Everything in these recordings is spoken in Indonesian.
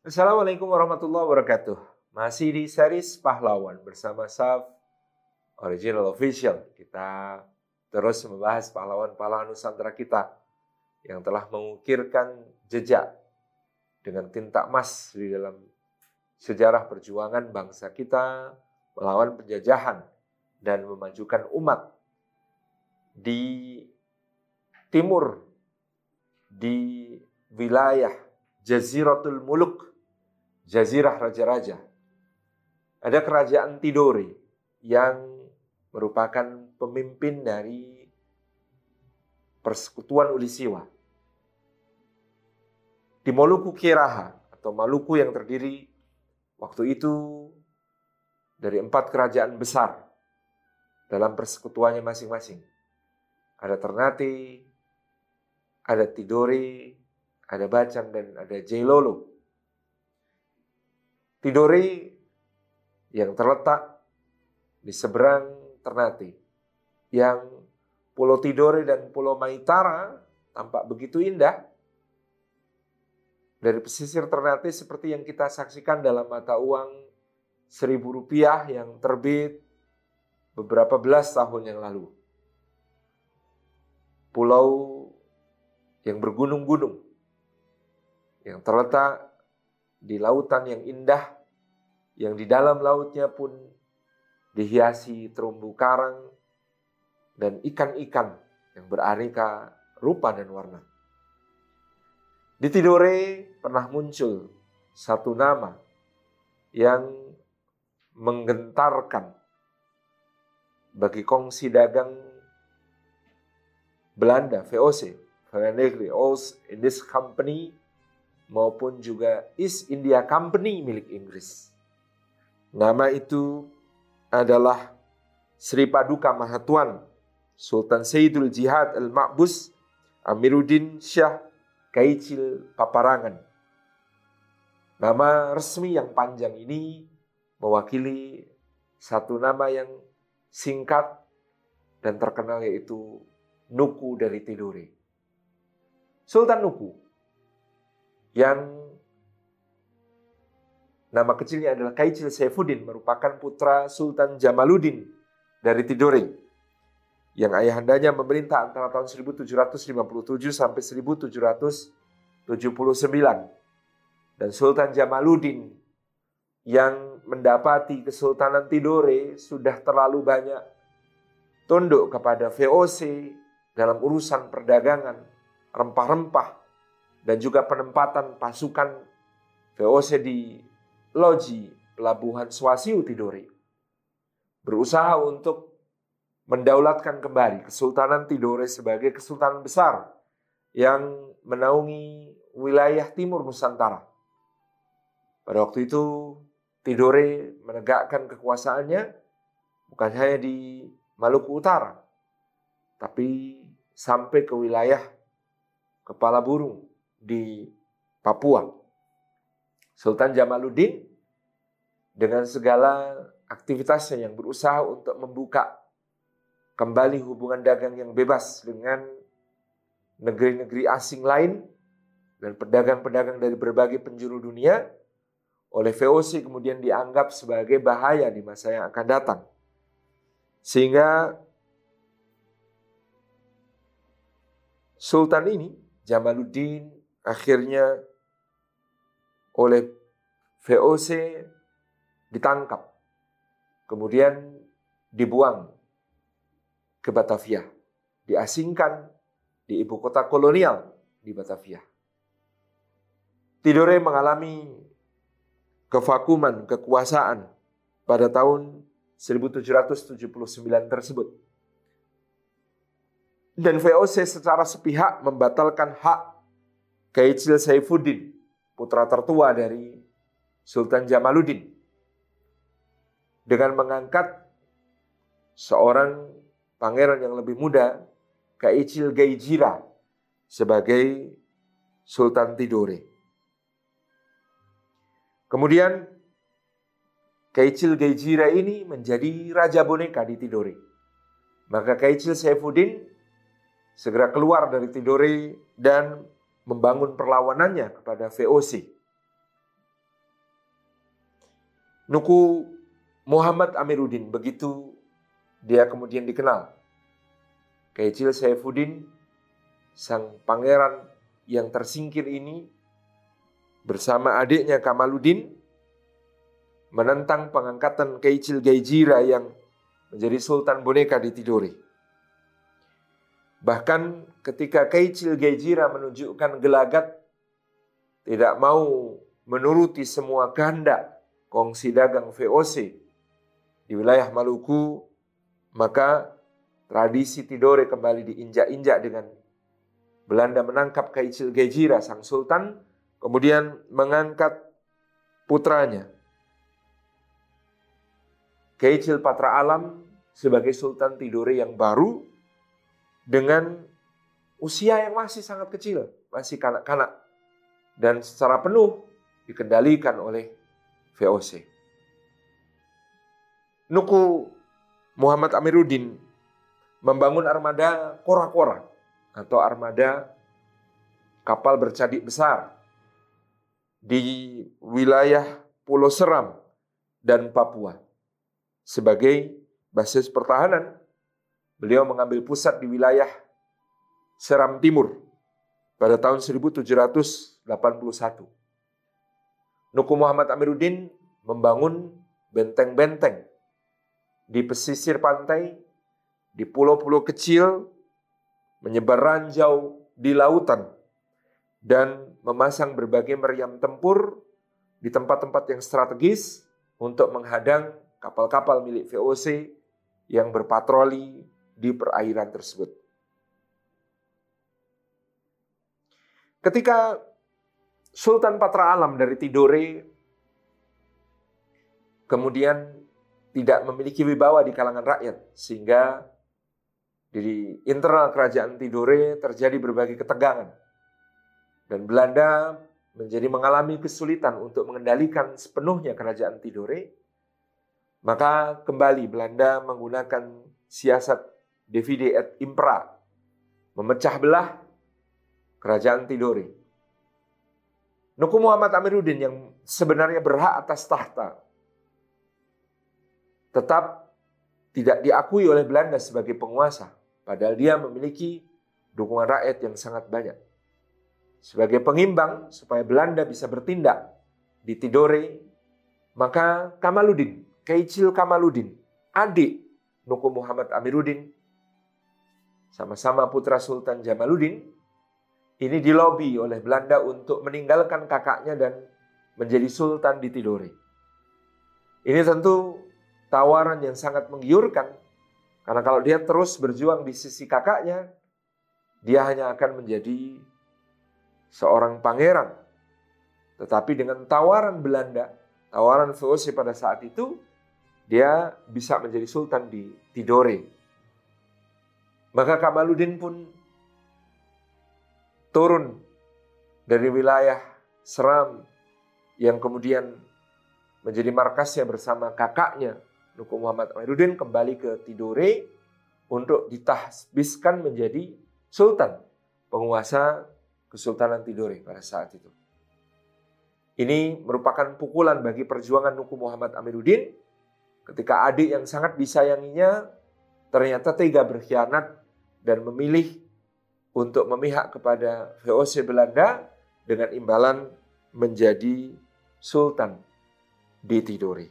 Assalamualaikum warahmatullahi wabarakatuh. Masih di series Pahlawan bersama Saf Original Official. Kita terus membahas pahlawan-pahlawan Nusantara kita yang telah mengukirkan jejak dengan tinta emas di dalam sejarah perjuangan bangsa kita melawan penjajahan dan memajukan umat di timur di wilayah Jaziratul Muluk Jazirah Raja-Raja. Ada kerajaan Tidore yang merupakan pemimpin dari persekutuan Ulisiwa. Di Maluku Kiraha atau Maluku yang terdiri waktu itu dari empat kerajaan besar dalam persekutuannya masing-masing. Ada Ternate, ada Tidore, ada Bacan, dan ada Jailolo. Tidore yang terletak di seberang Ternate. Yang Pulau Tidore dan Pulau Maitara tampak begitu indah. Dari pesisir Ternate seperti yang kita saksikan dalam mata uang seribu rupiah yang terbit beberapa belas tahun yang lalu. Pulau yang bergunung-gunung, yang terletak di lautan yang indah, yang di dalam lautnya pun dihiasi terumbu karang dan ikan-ikan yang beraneka rupa dan warna. Di Tidore pernah muncul satu nama yang menggentarkan bagi kongsi dagang Belanda, VOC, Foreign Negeri, in this Company maupun juga East India Company milik Inggris. Nama itu adalah Sri Paduka Mahatuan Sultan Sayyidul Jihad Al-Ma'bus Amiruddin Syah Kaicil Paparangan. Nama resmi yang panjang ini mewakili satu nama yang singkat dan terkenal yaitu Nuku dari Tidore. Sultan Nuku yang nama kecilnya adalah Kaicil Saifuddin merupakan putra Sultan Jamaluddin dari Tidore yang ayahandanya memerintah antara tahun 1757 sampai 1779 dan Sultan Jamaluddin yang mendapati Kesultanan Tidore sudah terlalu banyak tunduk kepada VOC dalam urusan perdagangan rempah-rempah dan juga penempatan pasukan VOC di loji pelabuhan Swasiu Tidore. Berusaha untuk mendaulatkan kembali Kesultanan Tidore sebagai kesultanan besar yang menaungi wilayah timur Nusantara. Pada waktu itu Tidore menegakkan kekuasaannya bukan hanya di Maluku Utara, tapi sampai ke wilayah Kepala Burung di Papua. Sultan Jamaluddin dengan segala aktivitasnya yang berusaha untuk membuka kembali hubungan dagang yang bebas dengan negeri-negeri asing lain dan pedagang-pedagang dari berbagai penjuru dunia oleh VOC kemudian dianggap sebagai bahaya di masa yang akan datang. Sehingga Sultan ini Jamaluddin akhirnya oleh VOC ditangkap. Kemudian dibuang ke Batavia. Diasingkan di ibu kota kolonial di Batavia. Tidore mengalami kevakuman kekuasaan pada tahun 1779 tersebut. Dan VOC secara sepihak membatalkan hak Kaicil Saifuddin, putra tertua dari Sultan Jamaluddin, dengan mengangkat seorang pangeran yang lebih muda, Kaicil Gaijira, sebagai Sultan Tidore. Kemudian Kaicil Gaijira ini menjadi raja boneka di Tidore. Maka Kaicil Saifuddin segera keluar dari Tidore dan membangun perlawanannya kepada VOC. Nuku Muhammad Amiruddin begitu dia kemudian dikenal. Kecil Saifuddin, sang pangeran yang tersingkir ini bersama adiknya Kamaluddin menentang pengangkatan Kecil Gaijira yang menjadi sultan boneka di Tidore. Bahkan ketika Kecil Gaijira menunjukkan gelagat tidak mau menuruti semua kehendak kongsi dagang VOC di wilayah Maluku, maka tradisi Tidore kembali diinjak-injak dengan Belanda menangkap Kaicil Gejira sang sultan, kemudian mengangkat putranya. Kaicil Patra Alam sebagai sultan Tidore yang baru dengan usia yang masih sangat kecil, masih kanak-kanak dan secara penuh dikendalikan oleh VOC. Nuku Muhammad Amiruddin membangun armada kora-kora atau armada kapal bercadik besar di wilayah Pulau Seram dan Papua. Sebagai basis pertahanan, beliau mengambil pusat di wilayah Seram Timur pada tahun 1781. Nuku Muhammad Amiruddin membangun benteng-benteng di pesisir pantai, di pulau-pulau kecil, menyebar ranjau di lautan, dan memasang berbagai meriam tempur di tempat-tempat yang strategis untuk menghadang kapal-kapal milik VOC yang berpatroli di perairan tersebut. Ketika Sultan Patra Alam dari Tidore kemudian tidak memiliki wibawa di kalangan rakyat sehingga di internal kerajaan Tidore terjadi berbagai ketegangan dan Belanda menjadi mengalami kesulitan untuk mengendalikan sepenuhnya kerajaan Tidore maka kembali Belanda menggunakan siasat divide et impera memecah belah kerajaan Tidore Nuku Muhammad Amiruddin yang sebenarnya berhak atas tahta tetap tidak diakui oleh Belanda sebagai penguasa padahal dia memiliki dukungan rakyat yang sangat banyak. Sebagai pengimbang supaya Belanda bisa bertindak di Tidore, maka Kamaluddin, Keicil Kamaluddin, adik Nuku Muhammad Amiruddin, sama-sama putra Sultan Jamaluddin, ini dilobi oleh Belanda untuk meninggalkan kakaknya dan menjadi sultan di Tidore. Ini tentu tawaran yang sangat menggiurkan. Karena kalau dia terus berjuang di sisi kakaknya, dia hanya akan menjadi seorang pangeran. Tetapi dengan tawaran Belanda, tawaran VOC pada saat itu, dia bisa menjadi sultan di Tidore. Maka Kamaluddin pun turun dari wilayah Seram yang kemudian menjadi markasnya bersama kakaknya Nuku Muhammad Amiruddin kembali ke Tidore untuk ditahbiskan menjadi sultan penguasa Kesultanan Tidore pada saat itu. Ini merupakan pukulan bagi perjuangan Nuku Muhammad Amiruddin ketika adik yang sangat disayanginya ternyata tega berkhianat dan memilih untuk memihak kepada VOC Belanda dengan imbalan menjadi sultan di Tidore.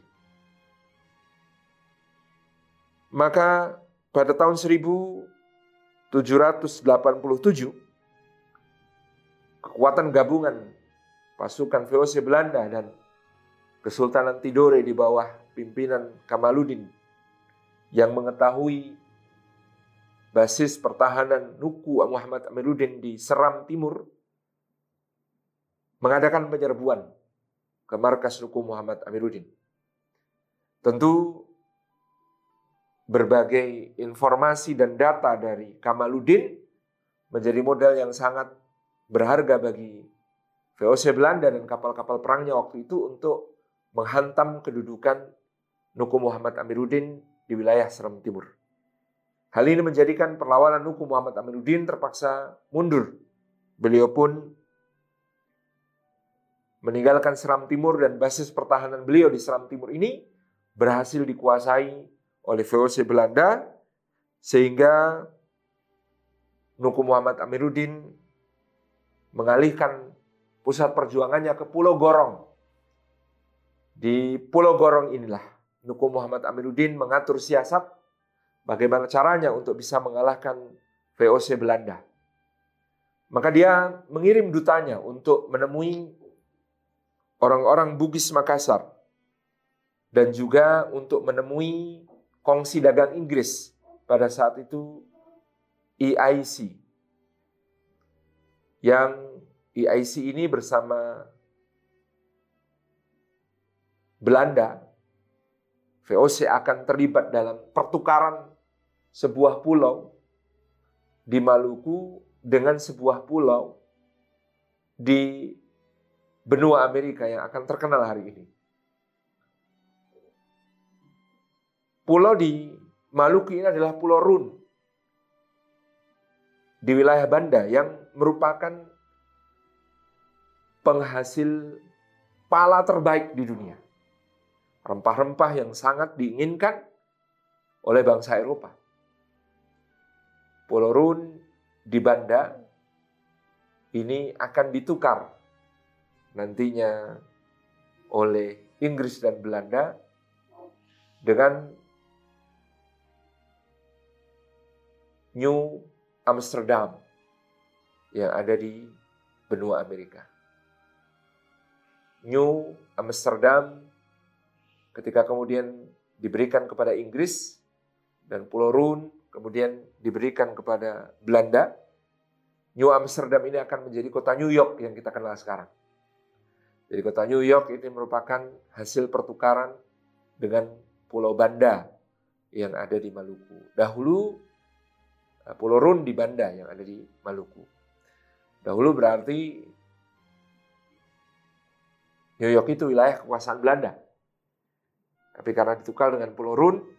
Maka pada tahun 1787 kekuatan gabungan pasukan VOC Belanda dan Kesultanan Tidore di bawah pimpinan Kamaluddin yang mengetahui basis pertahanan Nuku Muhammad Amiruddin di Seram Timur mengadakan penyerbuan ke markas Nuku Muhammad Amiruddin. Tentu berbagai informasi dan data dari Kamaluddin menjadi modal yang sangat berharga bagi VOC Belanda dan kapal-kapal perangnya waktu itu untuk menghantam kedudukan Nuku Muhammad Amiruddin di wilayah Seram Timur. Hal ini menjadikan perlawanan hukum Muhammad Aminuddin terpaksa mundur. Beliau pun meninggalkan Seram Timur dan basis pertahanan beliau di Seram Timur ini berhasil dikuasai oleh VOC Belanda sehingga Nuku Muhammad Amiruddin mengalihkan pusat perjuangannya ke Pulau Gorong. Di Pulau Gorong inilah Nuku Muhammad Amiruddin mengatur siasat bagaimana caranya untuk bisa mengalahkan VOC Belanda. Maka dia mengirim dutanya untuk menemui orang-orang Bugis Makassar dan juga untuk menemui kongsi dagang Inggris pada saat itu EIC yang EIC ini bersama Belanda VOC akan terlibat dalam pertukaran sebuah pulau di Maluku dengan sebuah pulau di benua Amerika yang akan terkenal hari ini. Pulau di Maluku ini adalah Pulau Run di wilayah Banda yang merupakan penghasil pala terbaik di dunia. Rempah-rempah yang sangat diinginkan oleh bangsa Eropa. Pulau Run di Banda ini akan ditukar nantinya oleh Inggris dan Belanda dengan New Amsterdam yang ada di benua Amerika. New Amsterdam ketika kemudian diberikan kepada Inggris dan Pulau Run kemudian diberikan kepada Belanda, New Amsterdam ini akan menjadi kota New York yang kita kenal sekarang. Jadi kota New York ini merupakan hasil pertukaran dengan Pulau Banda yang ada di Maluku. Dahulu eh, Pulau Run di Banda yang ada di Maluku. Dahulu berarti New York itu wilayah kekuasaan Belanda. Tapi karena ditukar dengan Pulau Run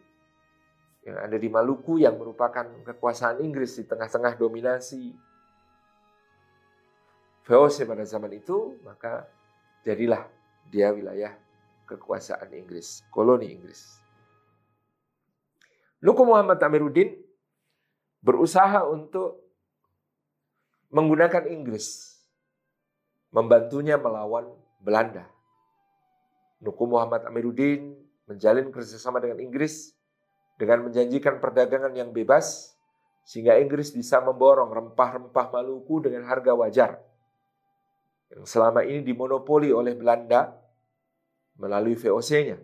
yang ada di Maluku yang merupakan kekuasaan Inggris di tengah-tengah dominasi VOC pada zaman itu, maka Jadilah dia wilayah kekuasaan Inggris, koloni Inggris. Nuku Muhammad Amiruddin berusaha untuk menggunakan Inggris, membantunya melawan Belanda. Nuku Muhammad Amiruddin menjalin kerjasama dengan Inggris dengan menjanjikan perdagangan yang bebas sehingga Inggris bisa memborong rempah-rempah Maluku dengan harga wajar yang selama ini dimonopoli oleh Belanda melalui VOC-nya.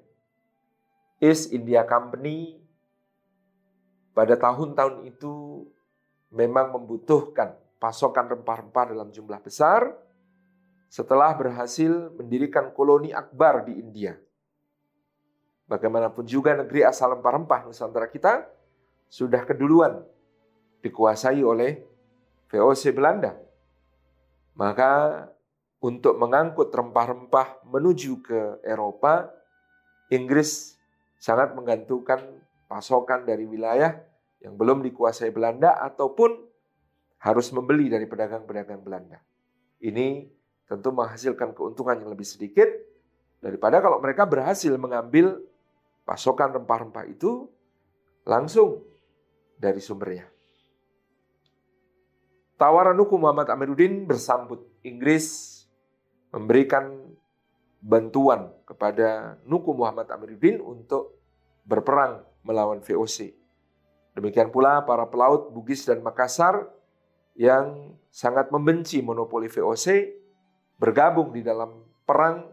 East India Company pada tahun-tahun itu memang membutuhkan pasokan rempah-rempah dalam jumlah besar setelah berhasil mendirikan koloni akbar di India. Bagaimanapun juga negeri asal rempah-rempah Nusantara kita sudah keduluan dikuasai oleh VOC Belanda. Maka untuk mengangkut rempah-rempah menuju ke Eropa, Inggris sangat menggantungkan pasokan dari wilayah yang belum dikuasai Belanda ataupun harus membeli dari pedagang-pedagang Belanda. Ini tentu menghasilkan keuntungan yang lebih sedikit daripada kalau mereka berhasil mengambil pasokan rempah-rempah itu langsung dari sumbernya. Tawaran hukum Muhammad Amiruddin bersambut. Inggris memberikan bantuan kepada Nuku Muhammad Amiruddin untuk berperang melawan VOC. Demikian pula para pelaut Bugis dan Makassar yang sangat membenci monopoli VOC bergabung di dalam perang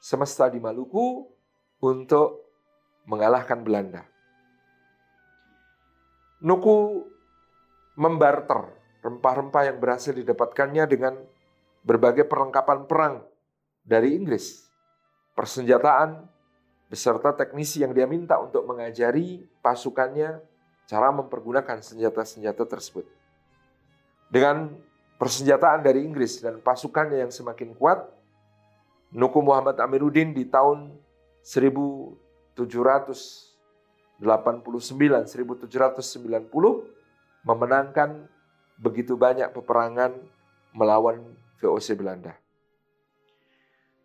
semesta di Maluku untuk mengalahkan Belanda. Nuku membarter rempah-rempah yang berhasil didapatkannya dengan berbagai perlengkapan perang dari Inggris, persenjataan, beserta teknisi yang dia minta untuk mengajari pasukannya cara mempergunakan senjata-senjata tersebut. Dengan persenjataan dari Inggris dan pasukannya yang semakin kuat, Nuku Muhammad Amiruddin di tahun 1789-1790 memenangkan begitu banyak peperangan melawan VOC Belanda.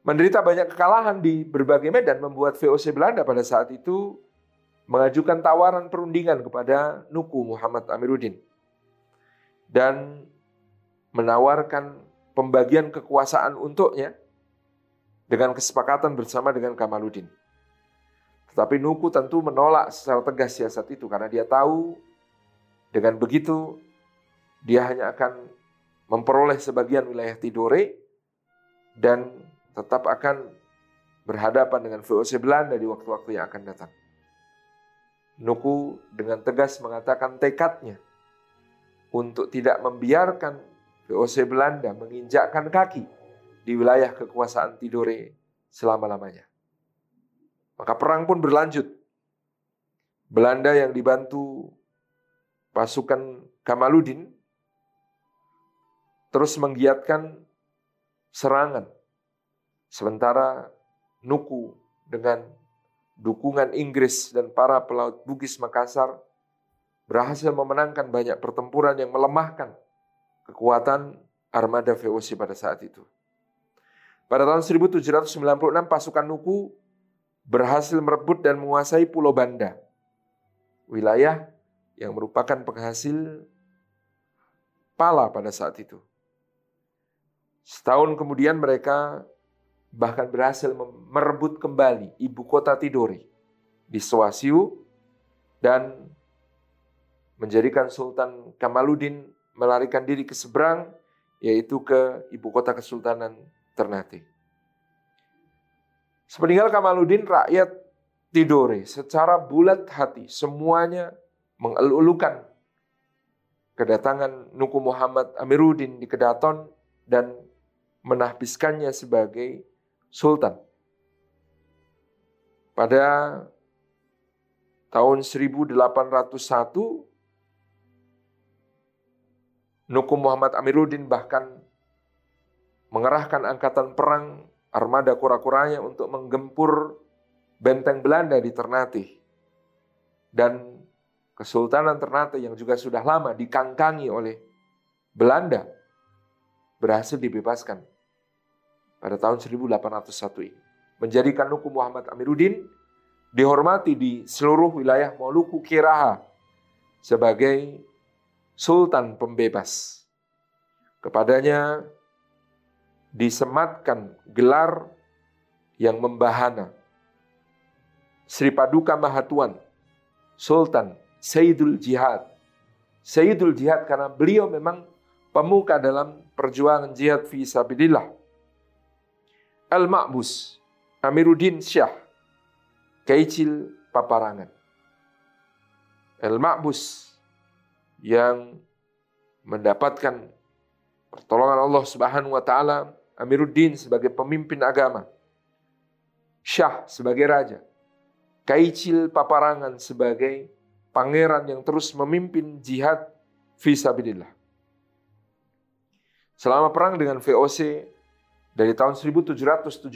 menderita banyak kekalahan di berbagai medan membuat VOC Belanda pada saat itu mengajukan tawaran perundingan kepada Nuku Muhammad Amiruddin dan menawarkan pembagian kekuasaan untuknya dengan kesepakatan bersama dengan Kamaluddin. Tetapi Nuku tentu menolak secara tegas siasat itu karena dia tahu dengan begitu dia hanya akan memperoleh sebagian wilayah Tidore dan tetap akan berhadapan dengan VOC Belanda di waktu-waktu yang akan datang. Nuku dengan tegas mengatakan tekadnya untuk tidak membiarkan VOC Belanda menginjakkan kaki di wilayah kekuasaan Tidore selama-lamanya. Maka perang pun berlanjut. Belanda yang dibantu pasukan Kamaluddin terus menggiatkan serangan. Sementara Nuku dengan dukungan Inggris dan para pelaut Bugis Makassar berhasil memenangkan banyak pertempuran yang melemahkan kekuatan armada VOC pada saat itu. Pada tahun 1796 pasukan Nuku berhasil merebut dan menguasai Pulau Banda, wilayah yang merupakan penghasil pala pada saat itu. Setahun kemudian mereka bahkan berhasil merebut kembali ibu kota Tidore di Swasiu dan menjadikan Sultan Kamaluddin melarikan diri ke seberang yaitu ke ibu kota Kesultanan Ternate. Sepeninggal Kamaluddin rakyat Tidore secara bulat hati semuanya mengelulukan kedatangan Nuku Muhammad Amiruddin di Kedaton dan menahbiskannya sebagai sultan. Pada tahun 1801 Nuku Muhammad Amiruddin bahkan mengerahkan angkatan perang armada kura-kuranya untuk menggempur benteng Belanda di Ternate. Dan Kesultanan Ternate yang juga sudah lama dikangkangi oleh Belanda berhasil dibebaskan pada tahun 1801 ini. Menjadikan Nuku Muhammad Amiruddin dihormati di seluruh wilayah Moluku Kiraha sebagai sultan pembebas. Kepadanya disematkan gelar yang membahana. Sri Paduka Mahatuan, Sultan Sayyidul Jihad. Sayyidul Jihad karena beliau memang pemuka dalam perjuangan jihad fi sabilillah. Al-Ma'bus, Amiruddin Syah, Kaicil Paparangan. Al-Ma'bus yang mendapatkan pertolongan Allah Subhanahu wa taala, Amiruddin sebagai pemimpin agama, Syah sebagai raja, Kaicil Paparangan sebagai pangeran yang terus memimpin jihad visabilillah. Selama perang dengan VOC dari tahun 1779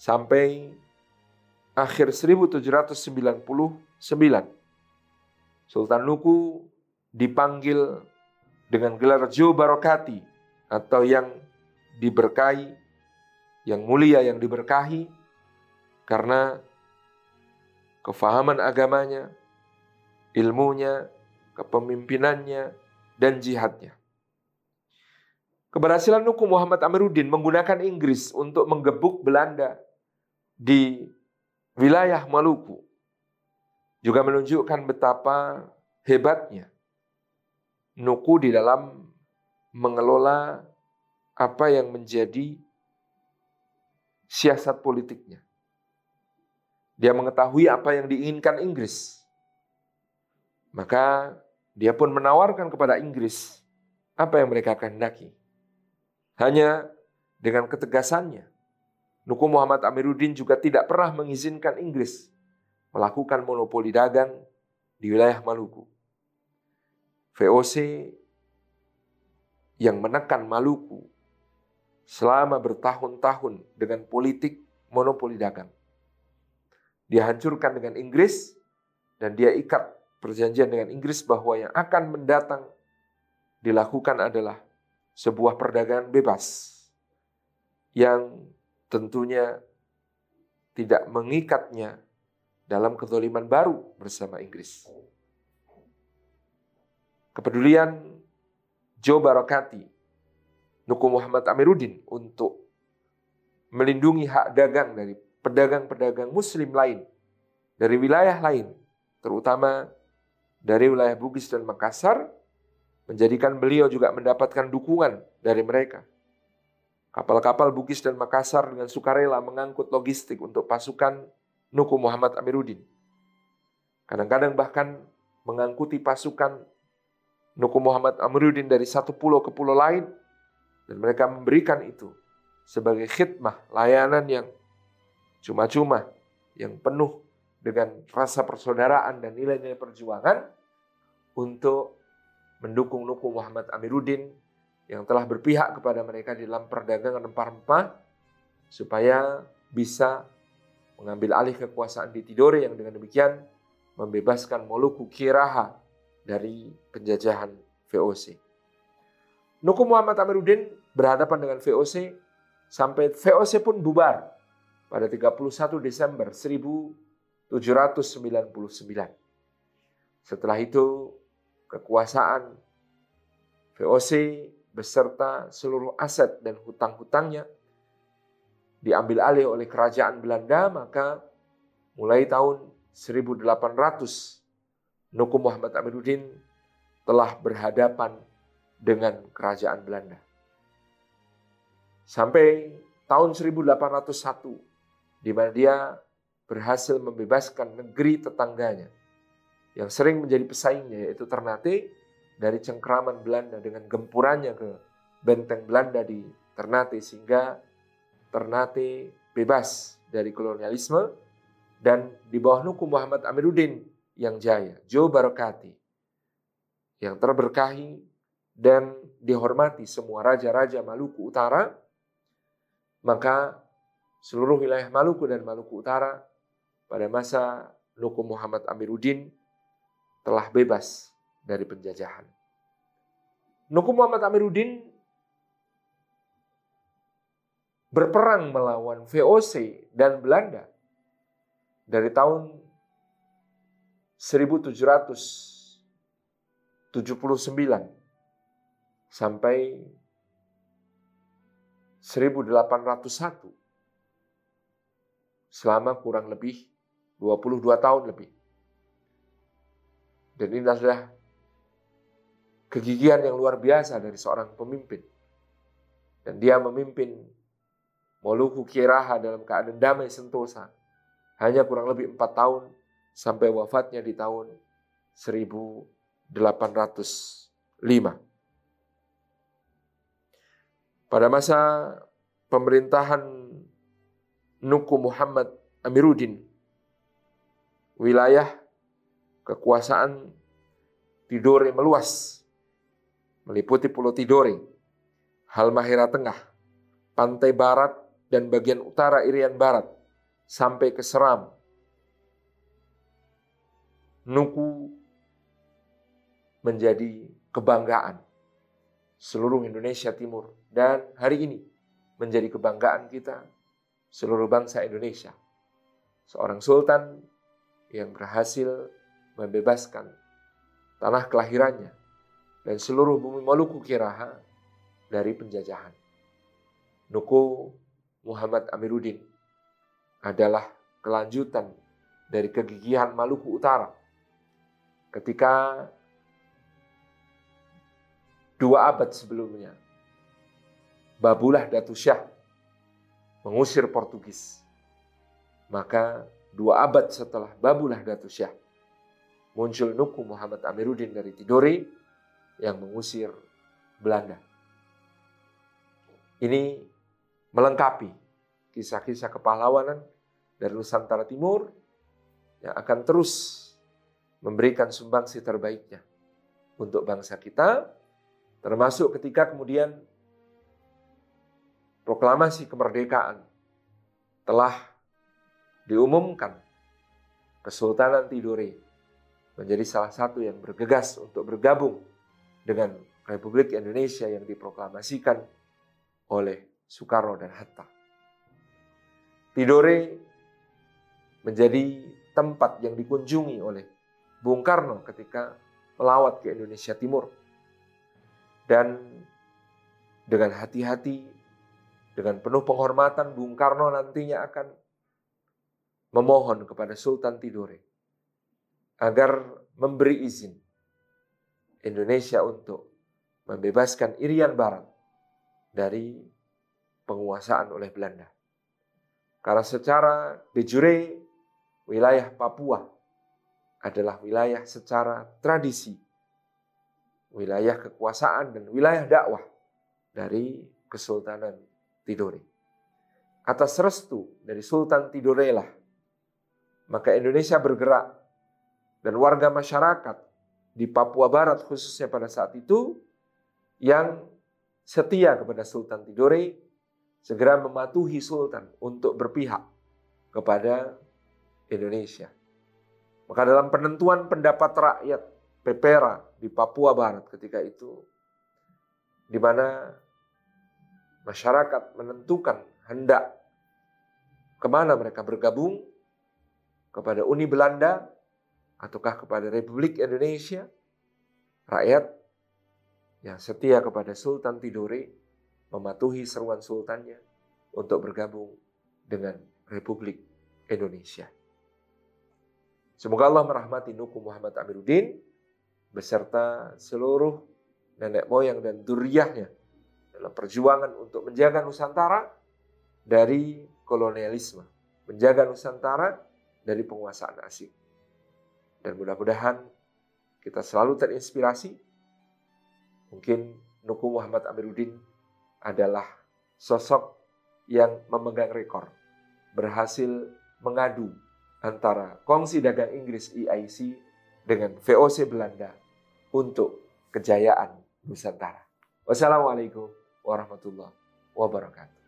sampai akhir 1799 Sultan Nuku dipanggil dengan gelar Jo Barokati atau yang diberkahi, yang mulia yang diberkahi karena kefahaman agamanya, ilmunya, kepemimpinannya, dan jihadnya. Keberhasilan Nuku Muhammad Amiruddin menggunakan Inggris untuk menggebuk Belanda di wilayah Maluku juga menunjukkan betapa hebatnya Nuku di dalam mengelola apa yang menjadi siasat politiknya. Dia mengetahui apa yang diinginkan Inggris. Maka dia pun menawarkan kepada Inggris apa yang mereka kehendaki. Hanya dengan ketegasannya, Nuku Muhammad Amiruddin juga tidak pernah mengizinkan Inggris melakukan monopoli dagang di wilayah Maluku. VOC yang menekan Maluku selama bertahun-tahun dengan politik monopoli dagang. Dia hancurkan dengan Inggris dan dia ikat perjanjian dengan Inggris bahwa yang akan mendatang dilakukan adalah sebuah perdagangan bebas yang tentunya tidak mengikatnya dalam kezoliman baru bersama Inggris. Kepedulian Joe Barakati, Nuku Muhammad Amiruddin untuk melindungi hak dagang dari pedagang-pedagang muslim lain dari wilayah lain, terutama dari wilayah Bugis dan Makassar, menjadikan beliau juga mendapatkan dukungan dari mereka. Kapal-kapal Bugis dan Makassar dengan sukarela mengangkut logistik untuk pasukan Nuku Muhammad Amiruddin. Kadang-kadang bahkan mengangkuti pasukan Nuku Muhammad Amiruddin dari satu pulau ke pulau lain. Dan mereka memberikan itu sebagai khidmah, layanan yang cuma-cuma, yang penuh dengan rasa persaudaraan dan nilai-nilai perjuangan untuk mendukung Nuku Muhammad Amiruddin yang telah berpihak kepada mereka di dalam perdagangan rempah-rempah supaya bisa mengambil alih kekuasaan di Tidore yang dengan demikian membebaskan Moluku Kiraha dari penjajahan VOC. Nuku Muhammad Amiruddin berhadapan dengan VOC sampai VOC pun bubar pada 31 Desember 799. Setelah itu kekuasaan VOC beserta seluruh aset dan hutang-hutangnya diambil alih oleh kerajaan Belanda maka mulai tahun 1800 Nuku Muhammad Amiruddin telah berhadapan dengan kerajaan Belanda. Sampai tahun 1801 di mana dia berhasil membebaskan negeri tetangganya yang sering menjadi pesaingnya yaitu Ternate dari cengkraman Belanda dengan gempurannya ke benteng Belanda di Ternate sehingga Ternate bebas dari kolonialisme dan di bawah nuku Muhammad Amiruddin yang jaya, Joe Barakati yang terberkahi dan dihormati semua raja-raja Maluku Utara, maka seluruh wilayah Maluku dan Maluku Utara pada masa Nuku Muhammad Amiruddin telah bebas dari penjajahan. Nuku Muhammad Amiruddin berperang melawan VOC dan Belanda dari tahun 1779 sampai 1801 selama kurang lebih 22 tahun lebih. Dan ini adalah kegigihan yang luar biasa dari seorang pemimpin. Dan dia memimpin Moluku Kiraha dalam keadaan damai sentosa. Hanya kurang lebih empat tahun sampai wafatnya di tahun 1805. Pada masa pemerintahan Nuku Muhammad Amiruddin wilayah kekuasaan Tidore meluas, meliputi Pulau Tidore, Halmahera Tengah, pantai barat dan bagian utara Irian Barat, sampai ke Seram, Nuku menjadi kebanggaan seluruh Indonesia Timur. Dan hari ini menjadi kebanggaan kita seluruh bangsa Indonesia. Seorang sultan yang berhasil membebaskan tanah kelahirannya dan seluruh bumi Maluku Kiraha dari penjajahan. Nuku Muhammad Amiruddin adalah kelanjutan dari kegigihan Maluku Utara ketika dua abad sebelumnya Babulah Datu Syah mengusir Portugis maka dua abad setelah Babulah Datu Syah, muncul Nuku Muhammad Amiruddin dari Tidore yang mengusir Belanda. Ini melengkapi kisah-kisah kepahlawanan dari Nusantara Timur yang akan terus memberikan sumbangsi terbaiknya untuk bangsa kita, termasuk ketika kemudian proklamasi kemerdekaan telah diumumkan Kesultanan Tidore menjadi salah satu yang bergegas untuk bergabung dengan Republik Indonesia yang diproklamasikan oleh Soekarno dan Hatta. Tidore menjadi tempat yang dikunjungi oleh Bung Karno ketika melawat ke Indonesia Timur. Dan dengan hati-hati, dengan penuh penghormatan, Bung Karno nantinya akan memohon kepada Sultan Tidore agar memberi izin Indonesia untuk membebaskan Irian Barat dari penguasaan oleh Belanda. Karena secara de jure wilayah Papua adalah wilayah secara tradisi, wilayah kekuasaan dan wilayah dakwah dari Kesultanan Tidore. Atas restu dari Sultan Tidore lah, maka Indonesia bergerak dan warga masyarakat di Papua Barat khususnya pada saat itu yang setia kepada Sultan Tidore segera mematuhi sultan untuk berpihak kepada Indonesia. Maka dalam penentuan pendapat rakyat Pepera di Papua Barat ketika itu di mana masyarakat menentukan hendak ke mana mereka bergabung kepada Uni Belanda ataukah kepada Republik Indonesia rakyat yang setia kepada Sultan Tidore mematuhi seruan sultannya untuk bergabung dengan Republik Indonesia. Semoga Allah merahmati Nuku Muhammad Amiruddin beserta seluruh nenek moyang dan duriahnya dalam perjuangan untuk menjaga Nusantara dari kolonialisme, menjaga Nusantara dari penguasaan asing. Dan mudah-mudahan kita selalu terinspirasi. Mungkin Nuku Muhammad Amiruddin adalah sosok yang memegang rekor, berhasil mengadu antara Kongsi Dagang Inggris EIC dengan VOC Belanda untuk kejayaan Nusantara. Wassalamualaikum warahmatullahi wabarakatuh.